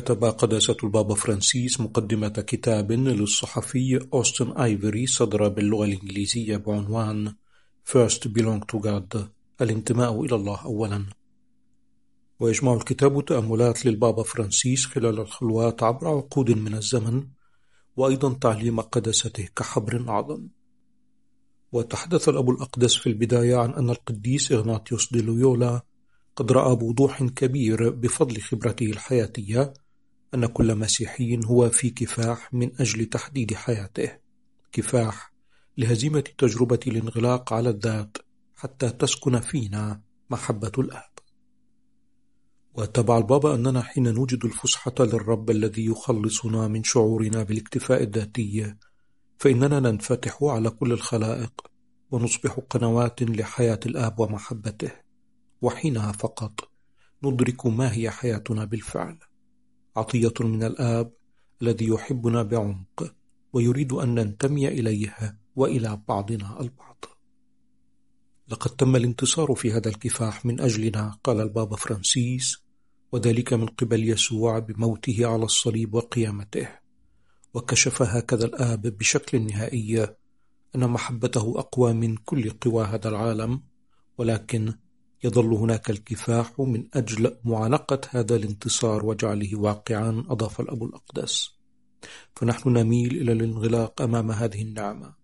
كتب قداسة البابا فرانسيس مقدمة كتاب للصحفي أوستن آيفري صدر باللغة الإنجليزية بعنوان First Belong to God. الانتماء إلى الله أولا. ويجمع الكتاب تأملات للبابا فرانسيس خلال الخلوات عبر عقود من الزمن وأيضا تعليم قداسته كحبر أعظم. وتحدث الأب الأقدس في البداية عن أن القديس إغناطيوس دي لويولا قد رأى بوضوح كبير بفضل خبرته الحياتية أن كل مسيحي هو في كفاح من أجل تحديد حياته. كفاح لهزيمة تجربة الانغلاق على الذات حتى تسكن فينا محبة الآب. واتبع البابا أننا حين نوجد الفسحة للرب الذي يخلصنا من شعورنا بالاكتفاء الذاتي فإننا ننفتح على كل الخلائق ونصبح قنوات لحياة الآب ومحبته. وحينها فقط ندرك ما هي حياتنا بالفعل. عطية من الآب الذي يحبنا بعمق ويريد أن ننتمي إليه وإلى بعضنا البعض. لقد تم الانتصار في هذا الكفاح من أجلنا قال البابا فرانسيس وذلك من قبل يسوع بموته على الصليب وقيامته. وكشف هكذا الآب بشكل نهائي أن محبته أقوى من كل قوى هذا العالم ولكن يظل هناك الكفاح من أجل معانقة هذا الانتصار وجعله واقعا أضاف الأب الأقدس. فنحن نميل إلى الانغلاق أمام هذه النعمة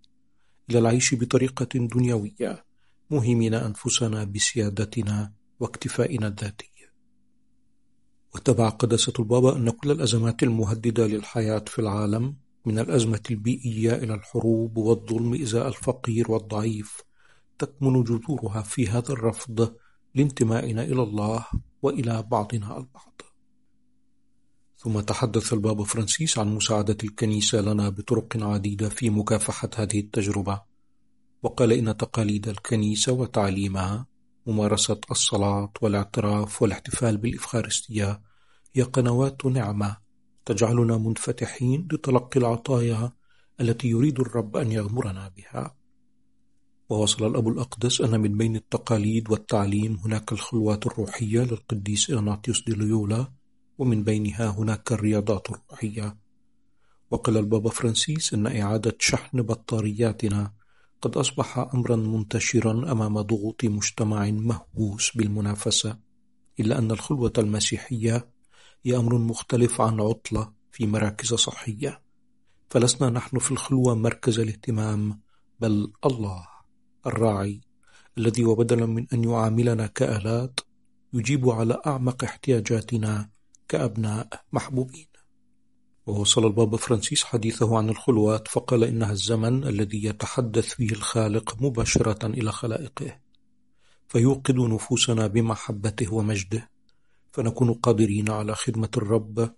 إلى العيش بطريقة دنيوية مهمين أنفسنا بسيادتنا واكتفائنا الذاتي واتبع قداسة البابا أن كل الأزمات المهددة للحياة في العالم من الأزمة البيئية إلى الحروب والظلم إزاء الفقير والضعيف تكمن جذورها في هذا الرفض لانتمائنا إلى الله وإلى بعضنا البعض. ثم تحدث البابا فرانسيس عن مساعدة الكنيسة لنا بطرق عديدة في مكافحة هذه التجربة وقال إن تقاليد الكنيسة وتعليمها ممارسة الصلاة والاعتراف والاحتفال بالإفخارستية هي قنوات نعمة تجعلنا منفتحين لتلقي العطايا التي يريد الرب أن يغمرنا بها. ووصل الأب الأقدس أن من بين التقاليد والتعليم هناك الخلوات الروحية للقديس إغناطيوس دي ليولا ومن بينها هناك الرياضات الروحية. وقال البابا فرانسيس أن إعادة شحن بطارياتنا قد أصبح أمرا منتشرا أمام ضغوط مجتمع مهووس بالمنافسة إلا أن الخلوة المسيحية هي أمر مختلف عن عطلة في مراكز صحية. فلسنا نحن في الخلوة مركز الاهتمام بل الله. الراعي الذي وبدلا من أن يعاملنا كآلات يجيب على أعمق احتياجاتنا كأبناء محبوبين. ووصل البابا فرانسيس حديثه عن الخلوات فقال إنها الزمن الذي يتحدث فيه الخالق مباشرة إلى خلائقه فيوقد نفوسنا بمحبته ومجده فنكون قادرين على خدمة الرب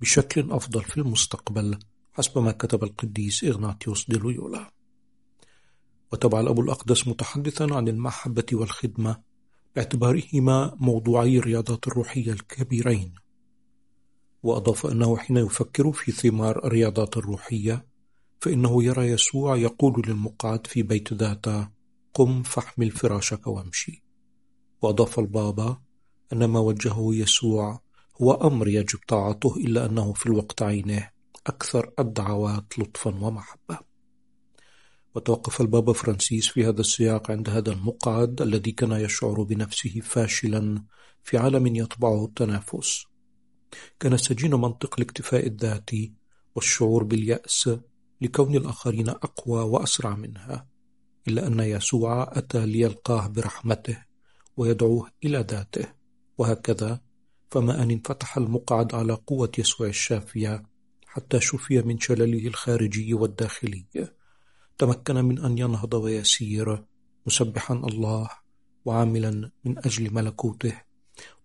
بشكل أفضل في المستقبل حسب ما كتب القديس إغناطيوس دي لويولا وتبع الأب الأقدس متحدثا عن المحبة والخدمة باعتبارهما موضوعي الرياضات الروحية الكبيرين. وأضاف أنه حين يفكر في ثمار الرياضات الروحية فإنه يرى يسوع يقول للمقعد في بيت ذاته قم فاحمل فراشك وامشي. وأضاف البابا أن ما وجهه يسوع هو أمر يجب طاعته إلا أنه في الوقت عينه أكثر الدعوات لطفا ومحبة. وتوقف البابا فرانسيس في هذا السياق عند هذا المقعد الذي كان يشعر بنفسه فاشلا في عالم يطبعه التنافس. كان سجين منطق الاكتفاء الذاتي والشعور باليأس لكون الآخرين أقوى وأسرع منها إلا أن يسوع أتى ليلقاه برحمته ويدعوه إلى ذاته. وهكذا فما أن انفتح المقعد على قوة يسوع الشافية حتى شفي من شلله الخارجي والداخلي. تمكن من أن ينهض ويسير مسبحا الله وعاملا من أجل ملكوته.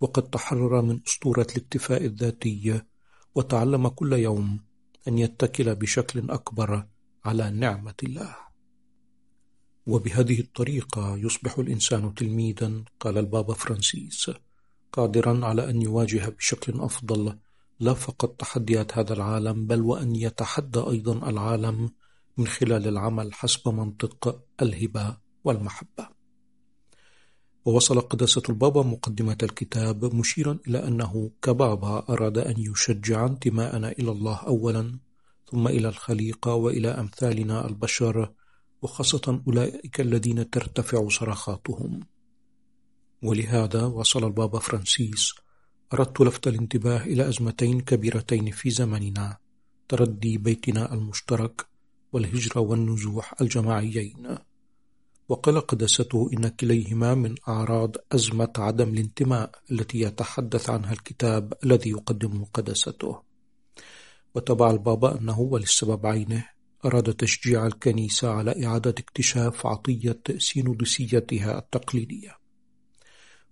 وقد تحرر من أسطورة الاكتفاء الذاتي وتعلم كل يوم أن يتكل بشكل أكبر على نعمة الله. وبهذه الطريقة يصبح الإنسان تلميذا قال البابا فرانسيس قادرا على أن يواجه بشكل أفضل. لا فقط تحديات هذا العالم بل وأن يتحدى أيضا العالم من خلال العمل حسب منطق الهبة والمحبة. ووصل قداسة البابا مقدمة الكتاب مشيرا إلى أنه كبابا أراد أن يشجع انتماءنا إلى الله أولا ثم إلى الخليقة وإلى أمثالنا البشر وخاصة أولئك الذين ترتفع صرخاتهم ولهذا وصل البابا فرانسيس أردت لفت الانتباه إلى أزمتين كبيرتين في زمننا تردي بيتنا المشترك والهجرة والنزوح الجماعيين. وقال قدسته إن كليهما من أعراض أزمة عدم الانتماء التي يتحدث عنها الكتاب الذي يقدمه قدسته وتبع البابا أنه وللسبب عينه أراد تشجيع الكنيسة على إعادة اكتشاف عطية سينودسيتها التقليدية.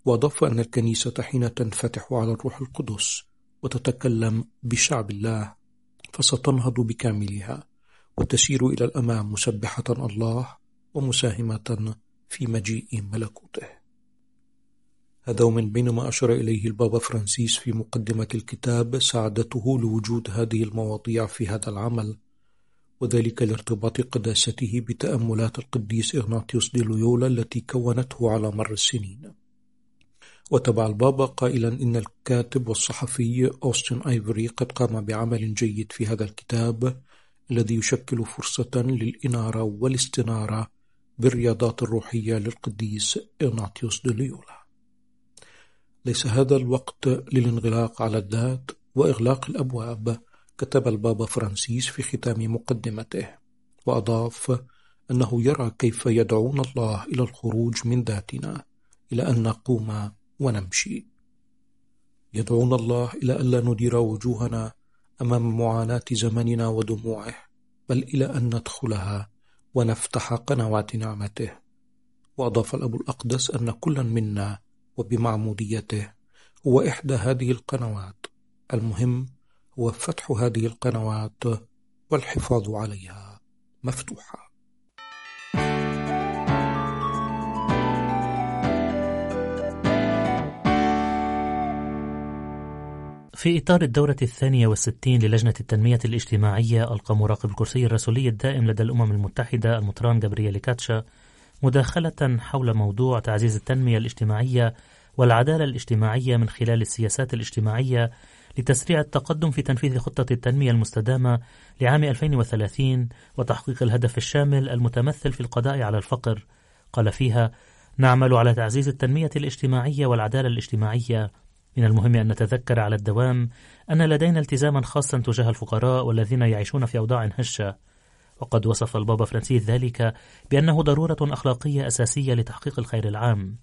وأضاف أن الكنيسة حين تنفتح على الروح القدس وتتكلم بشعب الله فستنهض بكاملها. وتسير إلى الأمام مسبحة الله ومساهمة في مجيء ملكوته. هذا ومن بين ما أشار إليه البابا فرانسيس في مقدمة الكتاب سعادته لوجود هذه المواضيع في هذا العمل وذلك لارتباط قداسته بتأملات القديس إغناطيوس دي لويولا التي كونته على مر السنين. وتبع البابا قائلا إن الكاتب والصحفي أوستن آيفري قد قام بعمل جيد في هذا الكتاب الذي يشكل فرصة للإنارة والاستنارة بالرياضات الروحية للقديس إغناطيوس دي لويولا. ليس هذا الوقت للانغلاق على الذات وإغلاق الأبواب كتب البابا فرانسيس في ختام مقدمته وأضاف أنه يرى كيف يدعون الله إلى الخروج من ذاتنا إلى أن نقوم ونمشي. يدعون الله إلى ألا ندير وجوهنا أمام معاناة زمننا ودموعه بل إلى أن ندخلها ونفتح قنوات نعمته. وأضاف الأب الأقدس أن كلا منا وبمعموديته هو إحدى هذه القنوات. المهم هو فتح هذه القنوات والحفاظ عليها مفتوحة في إطار الدورة الثانية والستين للجنة التنمية الاجتماعية ألقى مراقب الكرسي الرسولي الدائم لدى الأمم المتحدة المطران جابرييل كاتشا مداخلة حول موضوع تعزيز التنمية الاجتماعية والعدالة الاجتماعية من خلال السياسات الاجتماعية لتسريع التقدم في تنفيذ خطة التنمية المستدامة لعام 2030 وتحقيق الهدف الشامل المتمثل في القضاء على الفقر. قال فيها نعمل على تعزيز التنمية الاجتماعية والعدالة الاجتماعية من المهم أن نتذكر على الدوام أن لدينا التزاما خاصا تجاه الفقراء والذين يعيشون في أوضاع هشة. وقد وصف البابا فرانسيس ذلك بأنه ضرورة أخلاقية أساسية لتحقيق الخير العام.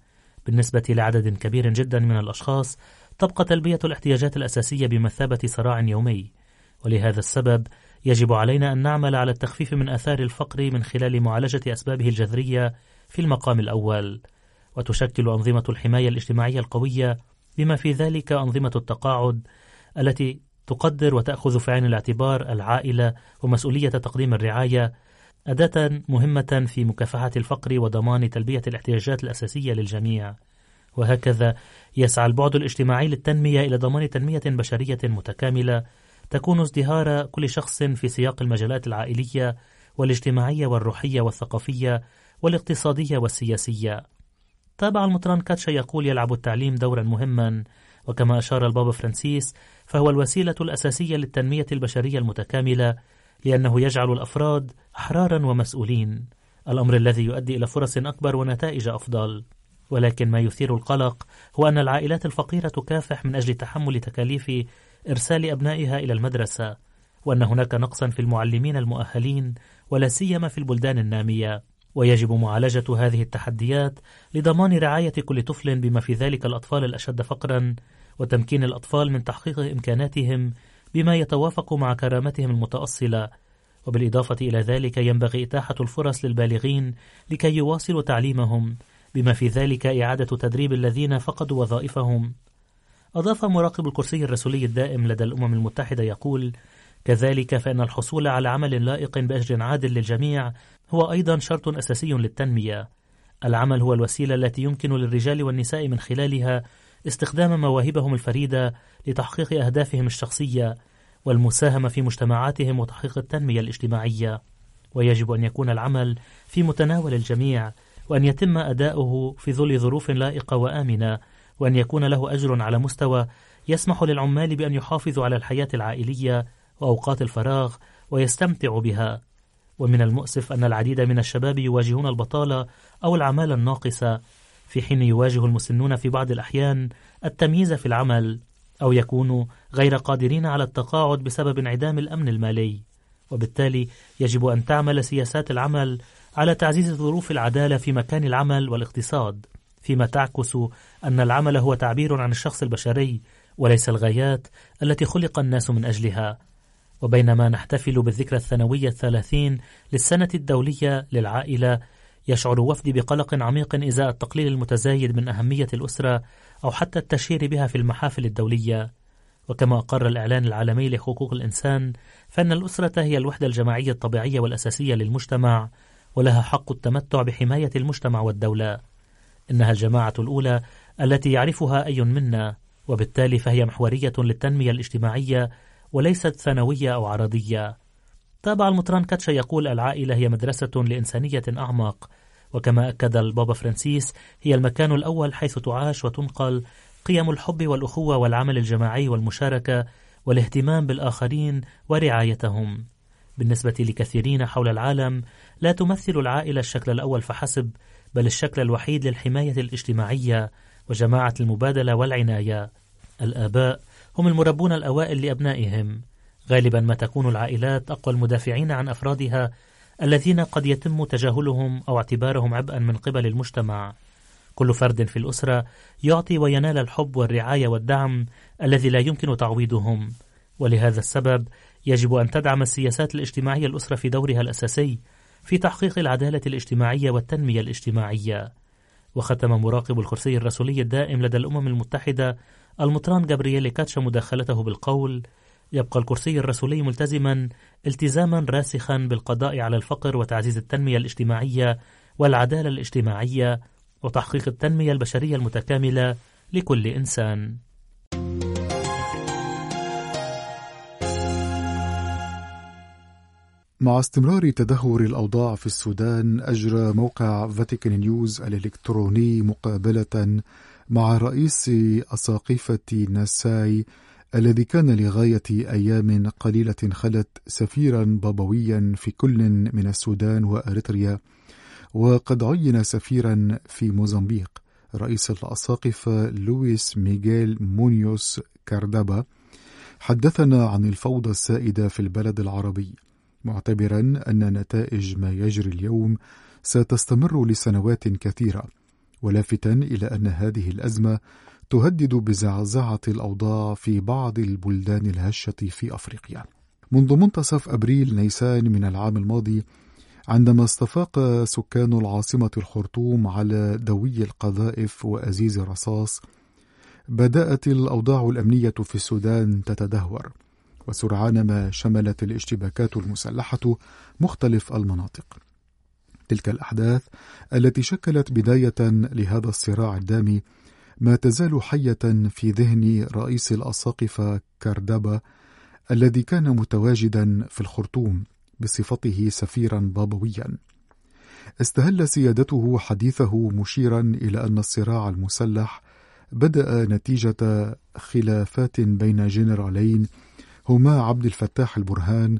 بالنسبة لعدد كبير جدا من الأشخاص تبقى تلبية الاحتياجات الأساسية بمثابة صراع يومي. ولهذا السبب يجب علينا أن نعمل على التخفيف من آثار الفقر من خلال معالجة أسبابه الجذرية في المقام الأول. وتشكل أنظمة الحماية الاجتماعية القوية بما في ذلك أنظمة التقاعد التي تقدر وتأخذ في عين الاعتبار العائلة ومسؤولية تقديم الرعاية أداة مهمة في مكافحة الفقر وضمان تلبية الاحتياجات الأساسية للجميع. وهكذا يسعى البعد الاجتماعي للتنمية إلى ضمان تنمية بشرية متكاملة تكون ازدهار كل شخص في سياق المجالات العائلية والاجتماعية والروحية والثقافية والاقتصادية والسياسية. تابع المطران كاتشا يقول يلعب التعليم دورا مهما وكما أشار البابا فرانسيس فهو الوسيلة الأساسية للتنمية البشرية المتكاملة لأنه يجعل الأفراد أحرارا ومسؤولين. الأمر الذي يؤدي إلى فرص أكبر ونتائج أفضل. ولكن ما يثير القلق هو أن العائلات الفقيرة تكافح من أجل تحمل تكاليف إرسال أبنائها إلى المدرسة وأن هناك نقصا في المعلمين المؤهلين ولا سيما في البلدان النامية. ويجب معالجة هذه التحديات لضمان رعاية كل طفل بما في ذلك الأطفال الأشد فقرا وتمكين الأطفال من تحقيق إمكاناتهم بما يتوافق مع كرامتهم المتأصلة. وبالإضافة إلى ذلك ينبغي إتاحة الفرص للبالغين لكي يواصلوا تعليمهم بما في ذلك إعادة تدريب الذين فقدوا وظائفهم. أضاف مراقب الكرسي الرسولي الدائم لدى الأمم المتحدة يقول كذلك فإن الحصول على عمل لائق بأجر عادل للجميع هو أيضا شرط أساسي للتنمية. العمل هو الوسيلة التي يمكن للرجال والنساء من خلالها استخدام مواهبهم الفريدة لتحقيق أهدافهم الشخصية والمساهمة في مجتمعاتهم وتحقيق التنمية الاجتماعية. ويجب أن يكون العمل في متناول الجميع وأن يتم أداؤه في ظل ظروف لائقة وآمنة وأن يكون له أجر على مستوى يسمح للعمال بأن يحافظوا على الحياة العائلية وأوقات الفراغ ويستمتعوا بها. ومن المؤسف أن العديد من الشباب يواجهون البطالة أو العمالة الناقصة في حين يواجه المسنون في بعض الأحيان التمييز في العمل أو يكونوا غير قادرين على التقاعد بسبب انعدام الأمن المالي. وبالتالي يجب أن تعمل سياسات العمل على تعزيز ظروف العدالة في مكان العمل والاقتصاد فيما تعكس أن العمل هو تعبير عن الشخص البشري وليس الغايات التي خلق الناس من أجلها. وبينما نحتفل بالذكرى الثانوية الثلاثين للسنة الدولية للعائلة يشعر وفدي بقلق عميق إزاء التقليل المتزايد من أهمية الأسرة أو حتى التشهير بها في المحافل الدولية. وكما أقر الإعلان العالمي لحقوق الإنسان فإن الأسرة هي الوحدة الجماعية الطبيعية والأساسية للمجتمع ولها حق التمتع بحماية المجتمع والدولة. إنها الجماعة الأولى التي يعرفها أي منا وبالتالي فهي محورية للتنمية الاجتماعية وليست ثانوية أو عرضية. تابع المطران كاتشا يقول العائلة هي مدرسة لإنسانية أعمق وكما أكد البابا فرانسيس هي المكان الأول حيث تعاش وتنقل قيم الحب والأخوة والعمل الجماعي والمشاركة والاهتمام بالآخرين ورعايتهم. بالنسبة لكثيرين حول العالم لا تمثل العائلة الشكل الأول فحسب بل الشكل الوحيد للحماية الاجتماعية وجماعة المبادلة والعناية. الآباء هم المربون الأوائل لأبنائهم. غالبا ما تكون العائلات أقوى المدافعين عن أفرادها الذين قد يتم تجاهلهم أو اعتبارهم عبئا من قبل المجتمع. كل فرد في الأسرة يعطي وينال الحب والرعاية والدعم الذي لا يمكن تعويضهم. ولهذا السبب يجب أن تدعم السياسات الاجتماعية الأسرة في دورها الأساسي في تحقيق العدالة الاجتماعية والتنمية الاجتماعية. وختم مراقب الكرسي الرسولي الدائم لدى الأمم المتحدة المطران جابرييل كاتشا مداخلته بالقول يبقى الكرسي الرسولي ملتزما التزاما راسخا بالقضاء على الفقر وتعزيز التنمية الاجتماعية والعدالة الاجتماعية وتحقيق التنمية البشرية المتكاملة لكل إنسان. مع استمرار تدهور الأوضاع في السودان أجرى موقع فاتيكان نيوز الإلكتروني مقابلة مع رئيس أساقفة ناساي الذي كان لغاية أيام قليلة خلت سفيرا بابويا في كل من السودان وأريتريا وقد عين سفيرا في موزمبيق. رئيس الأساقفة لويس ميغيل مونيوس كاردابا حدثنا عن الفوضى السائدة في البلد العربي معتبرا أن نتائج ما يجري اليوم ستستمر لسنوات كثيرة. ولافتا إلى أن هذه الأزمة تهدد بزعزعة الأوضاع في بعض البلدان الهشة في أفريقيا. منذ منتصف أبريل نيسان من العام الماضي عندما استفاق سكان العاصمة الخرطوم على دوي القذائف وأزيز الرصاص بدأت الأوضاع الأمنية في السودان تتدهور وسرعان ما شملت الاشتباكات المسلحة مختلف المناطق. تلك الأحداث التي شكلت بداية لهذا الصراع الدامي ما تزال حية في ذهن رئيس الأساقفة كاردابا الذي كان متواجدا في الخرطوم بصفته سفيرا بابويا. استهل سيادته حديثه مشيرا إلى أن الصراع المسلح بدأ نتيجة خلافات بين جنرالين هما عبد الفتاح البرهان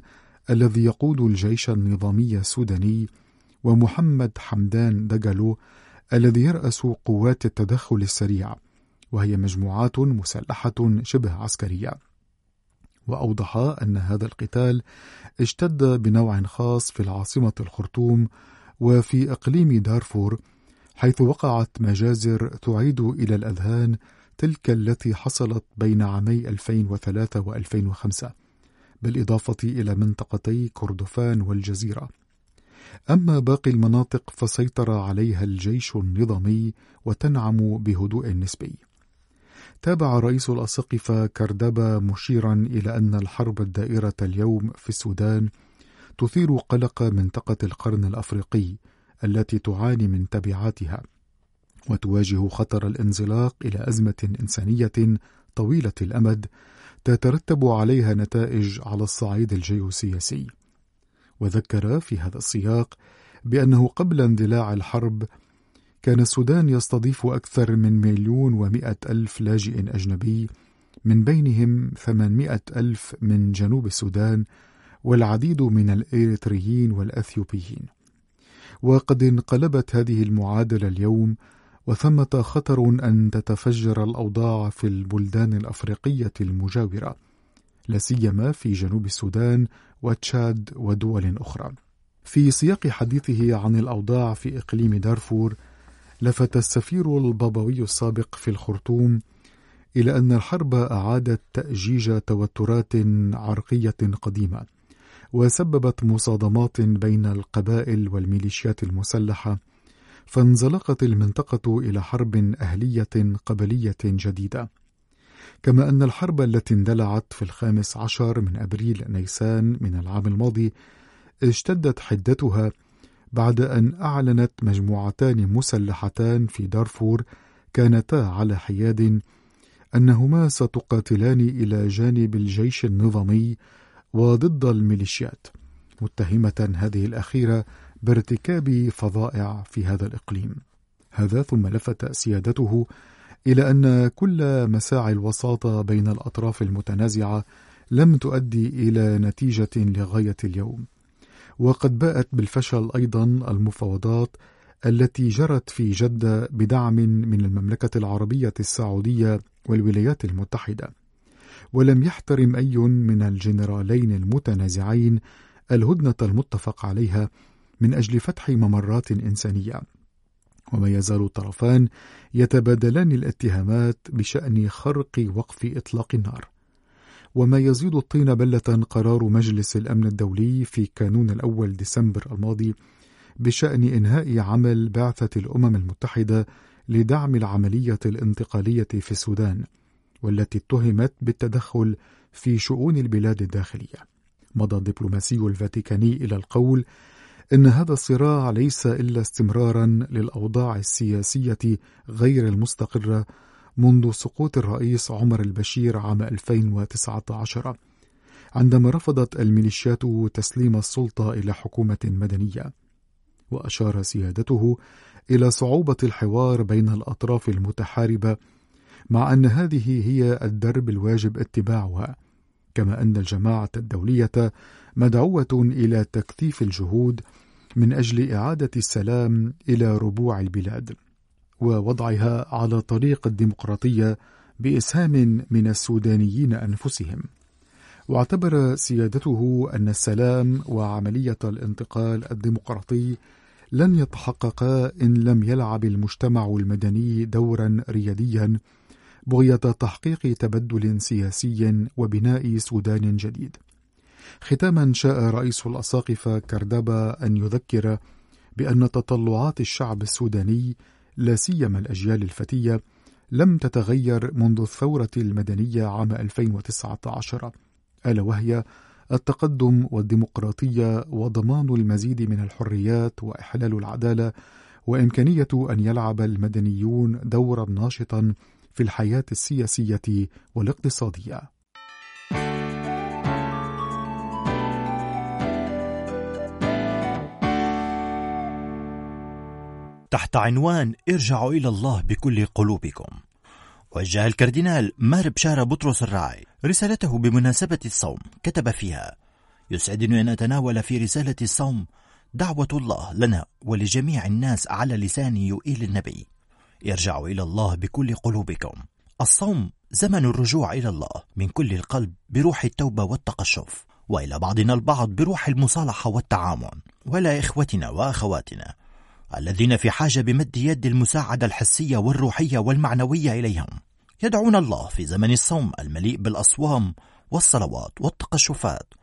الذي يقود الجيش النظامي السوداني ومحمد حمدان دجالو الذي يرأس قوات التدخل السريع وهي مجموعات مسلحة شبه عسكرية. وأوضح أن هذا القتال اشتد بنوع خاص في العاصمة الخرطوم وفي إقليم دارفور حيث وقعت مجازر تعيد إلى الأذهان تلك التي حصلت بين عامي 2003 و 2005 بالإضافة إلى منطقتي كردفان والجزيرة. أما باقي المناطق فسيطر عليها الجيش النظامي وتنعم بهدوء نسبي. تابع رئيس الأسقفة كردابا مشيرا إلى أن الحرب الدائرة اليوم في السودان تثير قلق منطقة القرن الأفريقي التي تعاني من تبعاتها وتواجه خطر الانزلاق إلى أزمة إنسانية طويلة الأمد تترتب عليها نتائج على الصعيد الجيوسياسي. وذكر في هذا السياق بأنه قبل اندلاع الحرب كان السودان يستضيف أكثر من مليون ومائة ألف لاجئ أجنبي من بينهم ثمانمائة ألف من جنوب السودان والعديد من الإريتريين والأثيوبيين. وقد انقلبت هذه المعادلة اليوم وثمة خطر أن تتفجر الأوضاع في البلدان الأفريقية المجاورة لا سيما في جنوب السودان وتشاد ودول أخرى. في سياق حديثه عن الأوضاع في إقليم دارفور لفت السفير البابوي السابق في الخرطوم إلى أن الحرب أعادت تأجيج توترات عرقية قديمة وسببت مصادمات بين القبائل والميليشيات المسلحة فانزلقت المنطقة إلى حرب أهلية قبلية جديدة كما أن الحرب التي اندلعت في الخامس عشر من أبريل نيسان من العام الماضي اشتدت حدتها بعد أن أعلنت مجموعتان مسلحتان في دارفور كانتا على حياد أنهما ستقاتلان إلى جانب الجيش النظامي وضد الميليشيات متهمة هذه الأخيرة بارتكاب فظائع في هذا الإقليم. هذا ثم لفت سيادته إلى أن كل مساعي الوساطة بين الأطراف المتنازعة لم تؤدي إلى نتيجة لغاية اليوم. وقد باءت بالفشل أيضا المفاوضات التي جرت في جدة بدعم من المملكة العربية السعودية والولايات المتحدة. ولم يحترم أي من الجنرالين المتنازعين الهدنة المتفق عليها من أجل فتح ممرات إنسانية. وما يزال الطرفان يتبادلان الاتهامات بشأن خرق وقف إطلاق النار. وما يزيد الطين بلة قرار مجلس الأمن الدولي في كانون الأول ديسمبر الماضي بشأن إنهاء عمل بعثة الأمم المتحدة لدعم العملية الانتقالية في السودان والتي اتهمت بالتدخل في شؤون البلاد الداخلية. مضى الدبلوماسي الفاتيكاني إلى القول إن هذا الصراع ليس إلا استمرارا للأوضاع السياسية غير المستقرة منذ سقوط الرئيس عمر البشير عام 2019 عندما رفضت الميليشيات تسليم السلطة إلى حكومة مدنية. وأشار سيادته إلى صعوبة الحوار بين الأطراف المتحاربة مع أن هذه هي الدرب الواجب اتباعها. كما أن الجماعة الدولية مدعوة إلى تكثيف الجهود من أجل إعادة السلام إلى ربوع البلاد ووضعها على طريق الديمقراطية بإسهام من السودانيين أنفسهم. واعتبر سيادته أن السلام وعملية الانتقال الديمقراطي لن يتحققا إن لم يلعب المجتمع المدني دورا رياديا بغية تحقيق تبدل سياسي وبناء سودان جديد. ختاما شاء رئيس الأساقفة كردابا أن يذكر بأن تطلعات الشعب السوداني لا سيما الأجيال الفتية لم تتغير منذ الثورة المدنية عام 2019 ألا وهي التقدم والديمقراطية وضمان المزيد من الحريات وإحلال العدالة وإمكانية أن يلعب المدنيون دورا ناشطا في الحياة السياسية والاقتصادية. تحت عنوان ارجعوا إلى الله بكل قلوبكم. وجه الكاردينال مار بشارة بطرس الراعي. رسالته بمناسبة الصوم كتب فيها يسعدني أن أتناول في رسالة الصوم دعوة الله لنا ولجميع الناس على لسان يؤيل النبي. ارجعوا إلى الله بكل قلوبكم. الصوم زمن الرجوع إلى الله من كل القلب بروح التوبة والتقشف وإلى بعضنا البعض بروح المصالحة والتعامل. ولا إخوتنا وأخواتنا الذين في حاجة بمد يد المساعدة الحسية والروحية والمعنوية إليهم يدعون الله في زمن الصوم المليء بالأصوام والصلوات والتقشفات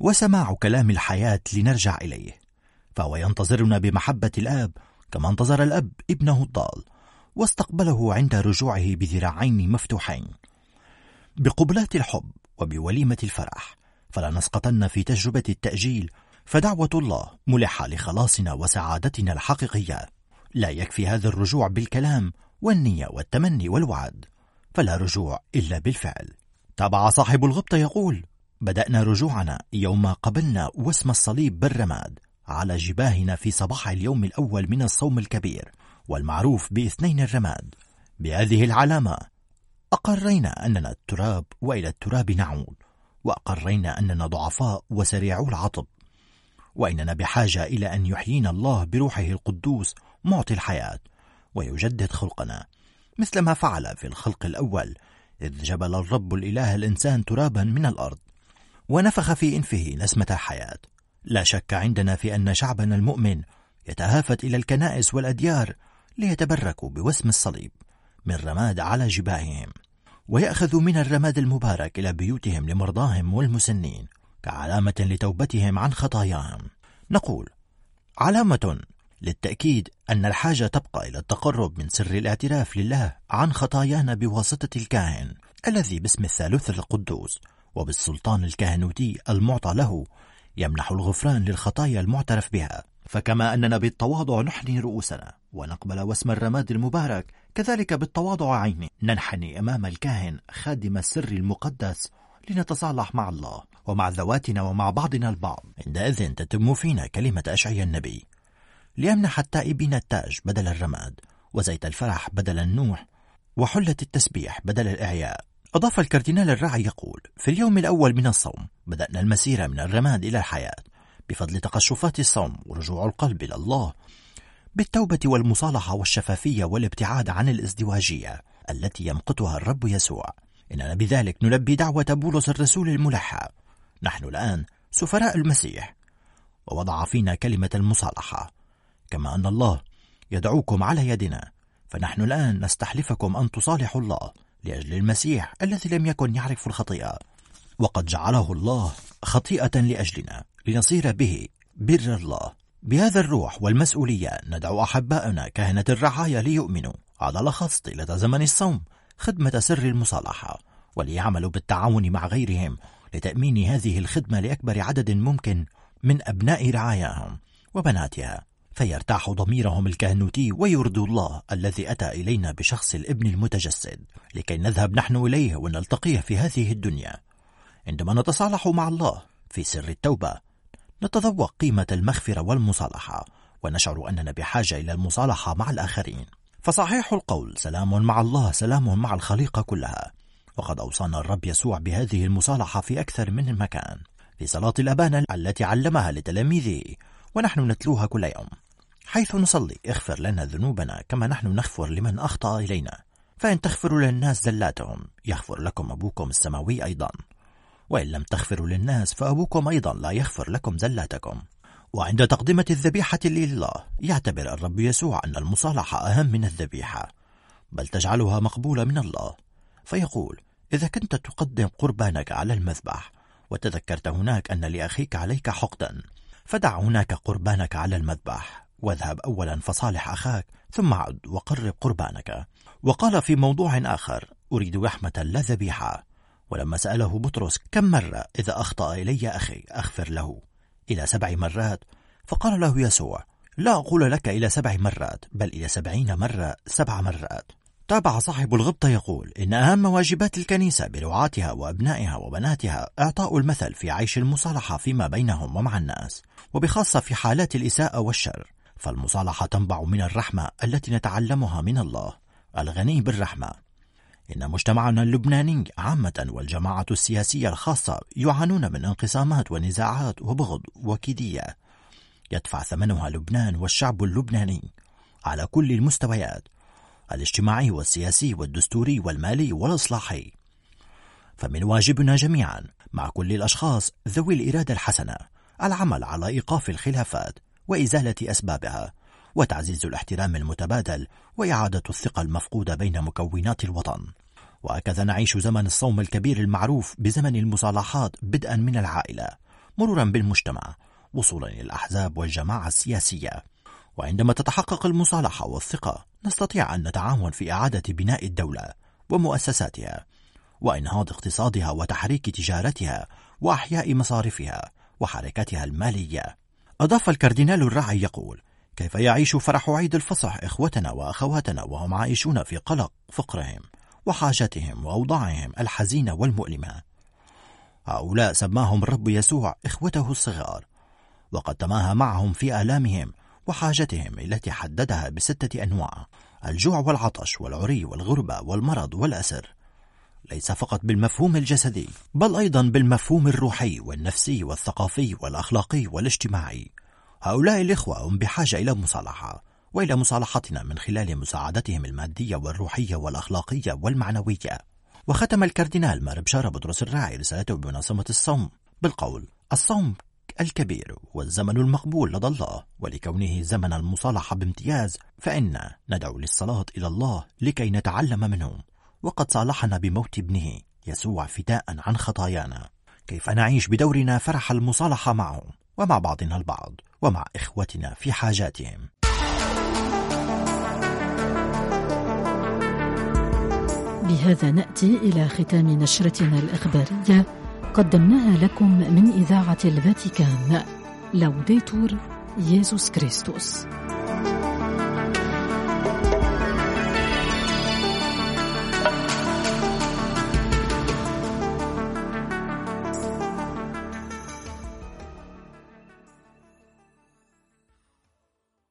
وسماع كلام الحياة لنرجع إليه. فهو ينتظرنا بمحبة الآب كما انتظر الأب ابنه الضال. واستقبله عند رجوعه بذراعين مفتوحين. بقبلات الحب وبوليمة الفرح فلا نسقطن في تجربة التأجيل فدعوة الله ملحة لخلاصنا وسعادتنا الحقيقية. لا يكفي هذا الرجوع بالكلام والنية والتمني والوعد فلا رجوع إلا بالفعل. تابع صاحب الغبطة يقول بدأنا رجوعنا يوم قبلنا واسم الصليب بالرماد على جباهنا في صباح اليوم الأول من الصوم الكبير والمعروف باثنين الرماد. بهذه العلامة أقرينا أننا التراب وإلى التراب نعود وأقرينا أننا ضعفاء وسريعو العطب وإننا بحاجة إلى أن يحيينا الله بروحه القدوس معطي الحياة ويجدد خلقنا. مثل ما فعل في الخلق الأول إذ جبل الرب الإله الإنسان ترابا من الأرض ونفخ في إنفه نسمة الحياة. لا شك عندنا في أن شعبنا المؤمن يتهافت إلى الكنائس والأديار ليتبركوا بوسم الصليب من رماد على جباههم ويأخذوا من الرماد المبارك إلى بيوتهم لمرضاهم والمسنين كعلامة لتوبتهم عن خطاياهم. نقول علامة للتأكيد أن الحاجة تبقى إلى التقرب من سر الاعتراف لله عن خطايانا بواسطة الكاهن الذي باسم الثالوث القدوس وبالسلطان الكهنوتي المعطى له يمنح الغفران للخطايا المعترف بها. فكما أننا بالتواضع نحني رؤوسنا ونقبل واسم الرماد المبارك كذلك بالتواضع عيني. ننحني أمام الكاهن خادم السر المقدس لنتصالح مع الله ومع ذواتنا ومع بعضنا البعض. عندئذ تتم فينا كلمة أشعيا النبي. ليمنح التائبين التاج بدل الرماد وزيت الفرح بدل النوح وحلة التسبيح بدل الإعياء. أضاف الكاردينال الراعي يقول في اليوم الأول من الصوم بدأنا المسيرة من الرماد إلى الحياة. بفضل تقشفات الصوم ورجوع القلب إلى الله بالتوبة والمصالحة والشفافية والابتعاد عن الازدواجية التي يمقتها الرب يسوع. إننا بذلك نلبي دعوة بولس الرسول الملحى. نحن الآن سفراء المسيح. ووضع فينا كلمة المصالحة. كما أن الله يدعوكم على يدنا فنحن الآن نستحلفكم أن تصالحوا الله لأجل المسيح الذي لم يكن يعرف الخطيئة. وقد جعله الله خطيئة لأجلنا. لنصير به بر الله. بهذا الروح والمسؤولية ندعو أحباءنا كهنة الرعاية ليؤمنوا على الأخص طيلة زمن الصوم خدمة سر المصالحة وليعملوا بالتعاون مع غيرهم لتأمين هذه الخدمة لأكبر عدد ممكن من أبناء رعاياهم وبناتها. فيرتاح ضميرهم الكهنوتي ويرضوا الله الذي أتى إلينا بشخص الابن المتجسد لكي نذهب نحن إليه ونلتقيه في هذه الدنيا. عندما نتصالح مع الله في سر التوبة نتذوق قيمة المغفرة والمصالحة ونشعر أننا بحاجة إلى المصالحة مع الآخرين. فصحيح القول سلام مع الله سلام مع الخليقة كلها. وقد أوصانا الرب يسوع بهذه المصالحة في أكثر من مكان في صلاة الأبانة التي علمها لتلاميذه ونحن نتلوها كل يوم. حيث نصلي اغفر لنا ذنوبنا كما نحن نغفر لمن أخطأ إلينا. فإن تغفروا للناس زلاتهم يغفر لكم أبوكم السماوي أيضا. وإن لم تغفروا للناس فأبوكم أيضا لا يغفر لكم زلاتكم. وعند تقدمة الذبيحة لله يعتبر الرب يسوع أن المصالحة أهم من الذبيحة بل تجعلها مقبولة من الله. فيقول إذا كنت تقدم قربانك على المذبح وتذكرت هناك أن لأخيك عليك حقدا فدع هناك قربانك على المذبح واذهب أولا فصالح أخاك ثم عد وقرب قربانك. وقال في موضوع آخر أريد رحمة لا ذبيحة. ولما سأله بطرس كم مرة إذا أخطأ إلي أخي أغفر له. إلى سبع مرات. فقال له يسوع لا أقول لك إلى سبع مرات بل إلى سبعين مرة سبع مرات. تابع صاحب الغبطة يقول إن أهم واجبات الكنيسة برعاتها وأبنائها وبناتها إعطاء المثل في عيش المصالحة فيما بينهم ومع الناس وبخاصة في حالات الإساءة والشر. فالمصالحة تنبع من الرحمة التي نتعلمها من الله. الغني بالرحمة. إن مجتمعنا اللبناني عامة والجماعة السياسية الخاصة يعانون من انقسامات ونزاعات وبغض وكيدية. يدفع ثمنها لبنان والشعب اللبناني على كل المستويات الاجتماعي والسياسي والدستوري والمالي والإصلاحي. فمن واجبنا جميعا مع كل الأشخاص ذوي الإرادة الحسنة العمل على إيقاف الخلافات وإزالة أسبابها. وتعزيز الاحترام المتبادل وإعادة الثقة المفقودة بين مكونات الوطن. وهكذا نعيش زمن الصوم الكبير المعروف بزمن المصالحات بدءا من العائلة مرورا بالمجتمع وصولا إلى الأحزاب والجماعة السياسية. وعندما تتحقق المصالحة والثقة نستطيع أن نتعاون في إعادة بناء الدولة ومؤسساتها وإنهاض اقتصادها وتحريك تجارتها وأحياء مصارفها وحركتها المالية. أضاف الكاردينال الراعي يقول كيف يعيش فرح عيد الفصح إخوتنا وأخواتنا وهم عايشون في قلق فقرهم وحاجتهم وأوضاعهم الحزينة والمؤلمة؟ هؤلاء سماهم الرب يسوع إخوته الصغار وقد تماهى معهم في آلامهم وحاجتهم التي حددها بستة أنواع الجوع والعطش والعري والغربة والمرض والأسر. ليس فقط بالمفهوم الجسدي بل أيضا بالمفهوم الروحي والنفسي والثقافي والأخلاقي والاجتماعي. هؤلاء الإخوة هم بحاجة إلى مصالحة وإلى مصالحتنا من خلال مساعدتهم المادية والروحية والأخلاقية والمعنوية. وختم الكاردينال مار بشارة بطرس الراعي رسالته بمناسبة الصوم بالقول الصوم الكبير والزمن المقبول لدى الله ولكونه زمن المصالحة بامتياز فإنا ندعو للصلاة إلى الله لكي نتعلم منه. وقد صالحنا بموت ابنه يسوع فداء عن خطايانا. كيف نعيش بدورنا فرح المصالحة معه ومع بعضنا البعض؟ ومع إخوتنا في حاجاتهم. بهذا نأتي إلى ختام نشرتنا الإخبارية. قدمناها لكم من إذاعة الفاتيكان. لوديتور ييسوس كريستوس.